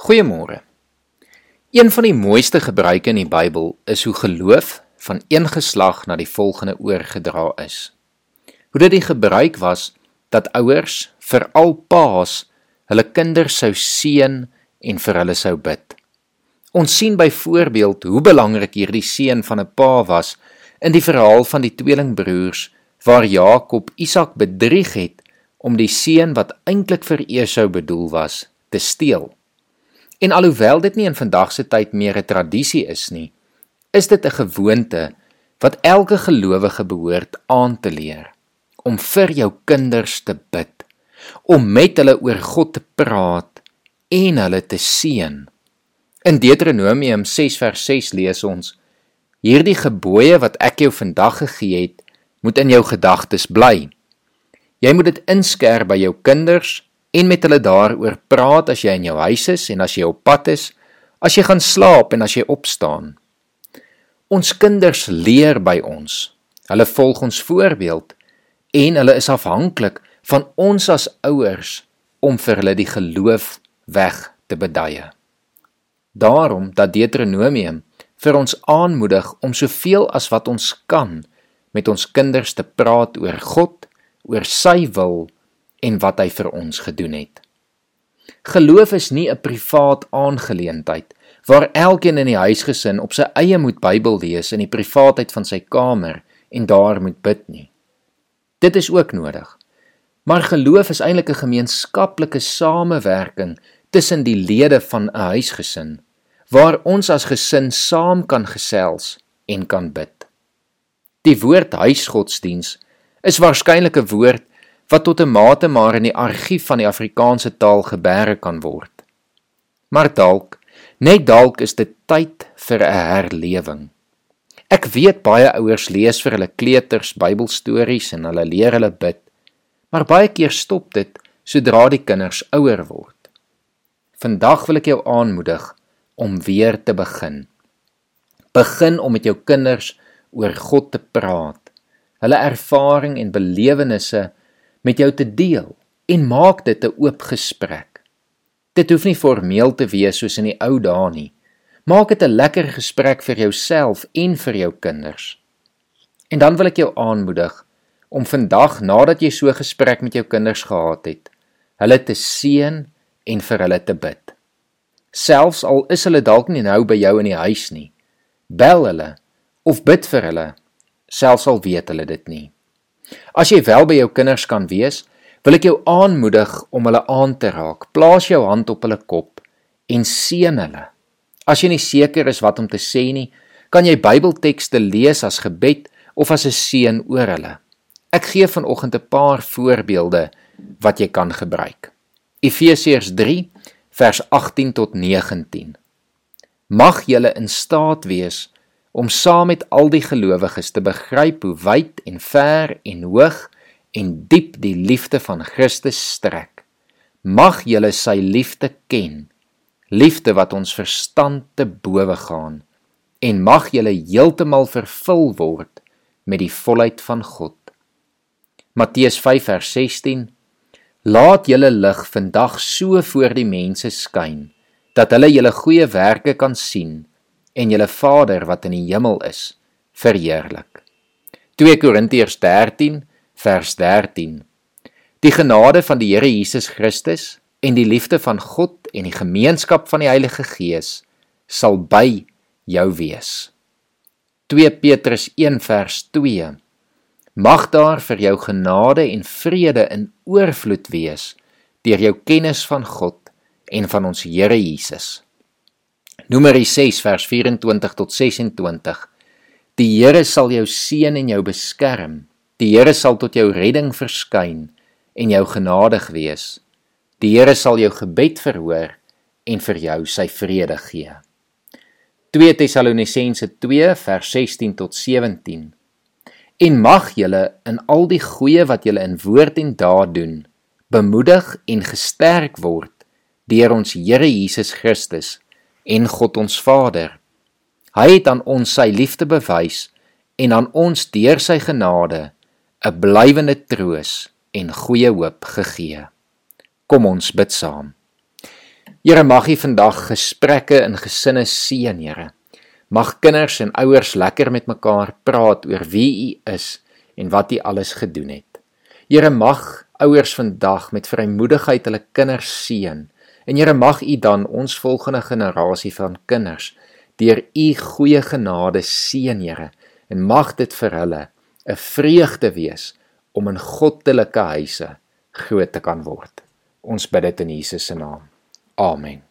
Goeiemôre. Een van die mooiste gebruike in die Bybel is hoe geloof van een geslag na die volgende oorgedra is. Hoe dit die gebruik was dat ouers, veral paas, hulle kinders sou seën en vir hulle sou bid. Ons sien byvoorbeeld hoe belangrik hierdie seën van 'n pa was in die verhaal van die tweelingbroers waar Jakob Isak bedrieg het om die seën wat eintlik vir Esau bedoel was, te steel. En alhoewel dit nie in vandag se tyd meer 'n tradisie is nie, is dit 'n gewoonte wat elke gelowige behoort aan te leer om vir jou kinders te bid, om met hulle oor God te praat en hulle te seën. In Deuteronomium 6 vers 6 lees ons: Hierdie gebooie wat ek jou vandag gegee het, moet in jou gedagtes bly. Jy moet dit inskerp by jou kinders en met hulle daaroor praat as jy in jou huis is en as jy op pad is, as jy gaan slaap en as jy opstaan. Ons kinders leer by ons. Hulle volg ons voorbeeld en hulle is afhanklik van ons as ouers om vir hulle die geloof weg te beduie. Daarom dat Deuteronomium vir ons aanmoedig om soveel as wat ons kan met ons kinders te praat oor God, oor sy wil en wat hy vir ons gedoen het. Geloof is nie 'n privaat aangeleentheid waar elkeen in die huisgesin op sy eie moet Bybel lees in die privaatheid van sy kamer en daar moet bid nie. Dit is ook nodig. Maar geloof is eintlik 'n gemeenskaplike samewerking tussen die lede van 'n huisgesin waar ons as gesin saam kan gesels en kan bid. Die woord huisgodsdiens is waarskynlik 'n woord wat tot 'n mate maar in die argief van die Afrikaanse taal geberge kan word. Maar dalk, net dalk is dit tyd vir 'n herlewing. Ek weet baie ouers lees vir hulle kleuters Bybelstories en hulle leer hulle bid, maar baie keer stop dit sodra die kinders ouer word. Vandag wil ek jou aanmoedig om weer te begin. Begin om met jou kinders oor God te praat, hulle ervaring en belewennisse met jou te deel en maak dit 'n oop gesprek. Dit hoef nie formeel te wees soos in die ou dae nie. Maak dit 'n lekker gesprek vir jouself en vir jou kinders. En dan wil ek jou aanmoedig om vandag nadat jy so 'n gesprek met jou kinders gehad het, hulle te seën en vir hulle te bid. Selfs al is hulle dalk nie nou by jou in die huis nie, bel hulle of bid vir hulle, selfs al weet hulle dit nie. As jy wel by jou kinders kan wees, wil ek jou aanmoedig om hulle aan te raak. Plaas jou hand op hulle kop en seën hulle. As jy nie seker is wat om te sê nie, kan jy Bybeltekste lees as gebed of as 'n seën oor hulle. Ek gee vanoggend 'n paar voorbeelde wat jy kan gebruik. Efesiërs 3 vers 18 tot 19. Mag julle in staat wees om saam met al die gelowiges te begryp hoe wyd en ver en hoog en diep die liefde van Christus strek. Mag julle sy liefde ken, liefde wat ons verstand te bowe gaan, en mag julle heeltemal vervul word met die volheid van God. Matteus 5 vers 16 Laat julle lig vandag so voor die mense skyn dat hulle julle goeie werke kan sien en julle Vader wat in die hemel is verheerlik. 2 Korintiërs 13 vers 13. Die genade van die Here Jesus Christus en die liefde van God en die gemeenskap van die Heilige Gees sal by jou wees. 2 Petrus 1 vers 2. Mag daar vir jou genade en vrede in oorvloed wees deur jou kennis van God en van ons Here Jesus. Numeri 6 vers 24 tot 26. Die Here sal jou seën en jou beskerm. Die Here sal tot jou redding verskyn en jou genadig wees. Die Here sal jou gebed verhoor en vir jou sy vrede gee. 2 Tessalonisense 2 vers 16 tot 17. En mag julle in al die goeie wat julle in woord en daad doen, bemoedig en gesterk word deur ons Here Jesus Christus en God ons Vader. Hy het aan ons sy liefde bewys en aan ons deur sy genade 'n blywende troos en goeie hoop gegee. Kom ons bid saam. Here mag U vandag gesprekke in gesinne seën, Here. Mag kinders en ouers lekker met mekaar praat oor wie U is en wat U alles gedoen het. Here mag ouers vandag met vrymoedigheid hulle kinders seën en Here mag U dan ons volgende generasie van kinders deur U goeie genade seën, Here, en mag dit vir hulle 'n vreugde wees om in goddelike huise groot te kan word. Ons bid dit in Jesus se naam. Amen.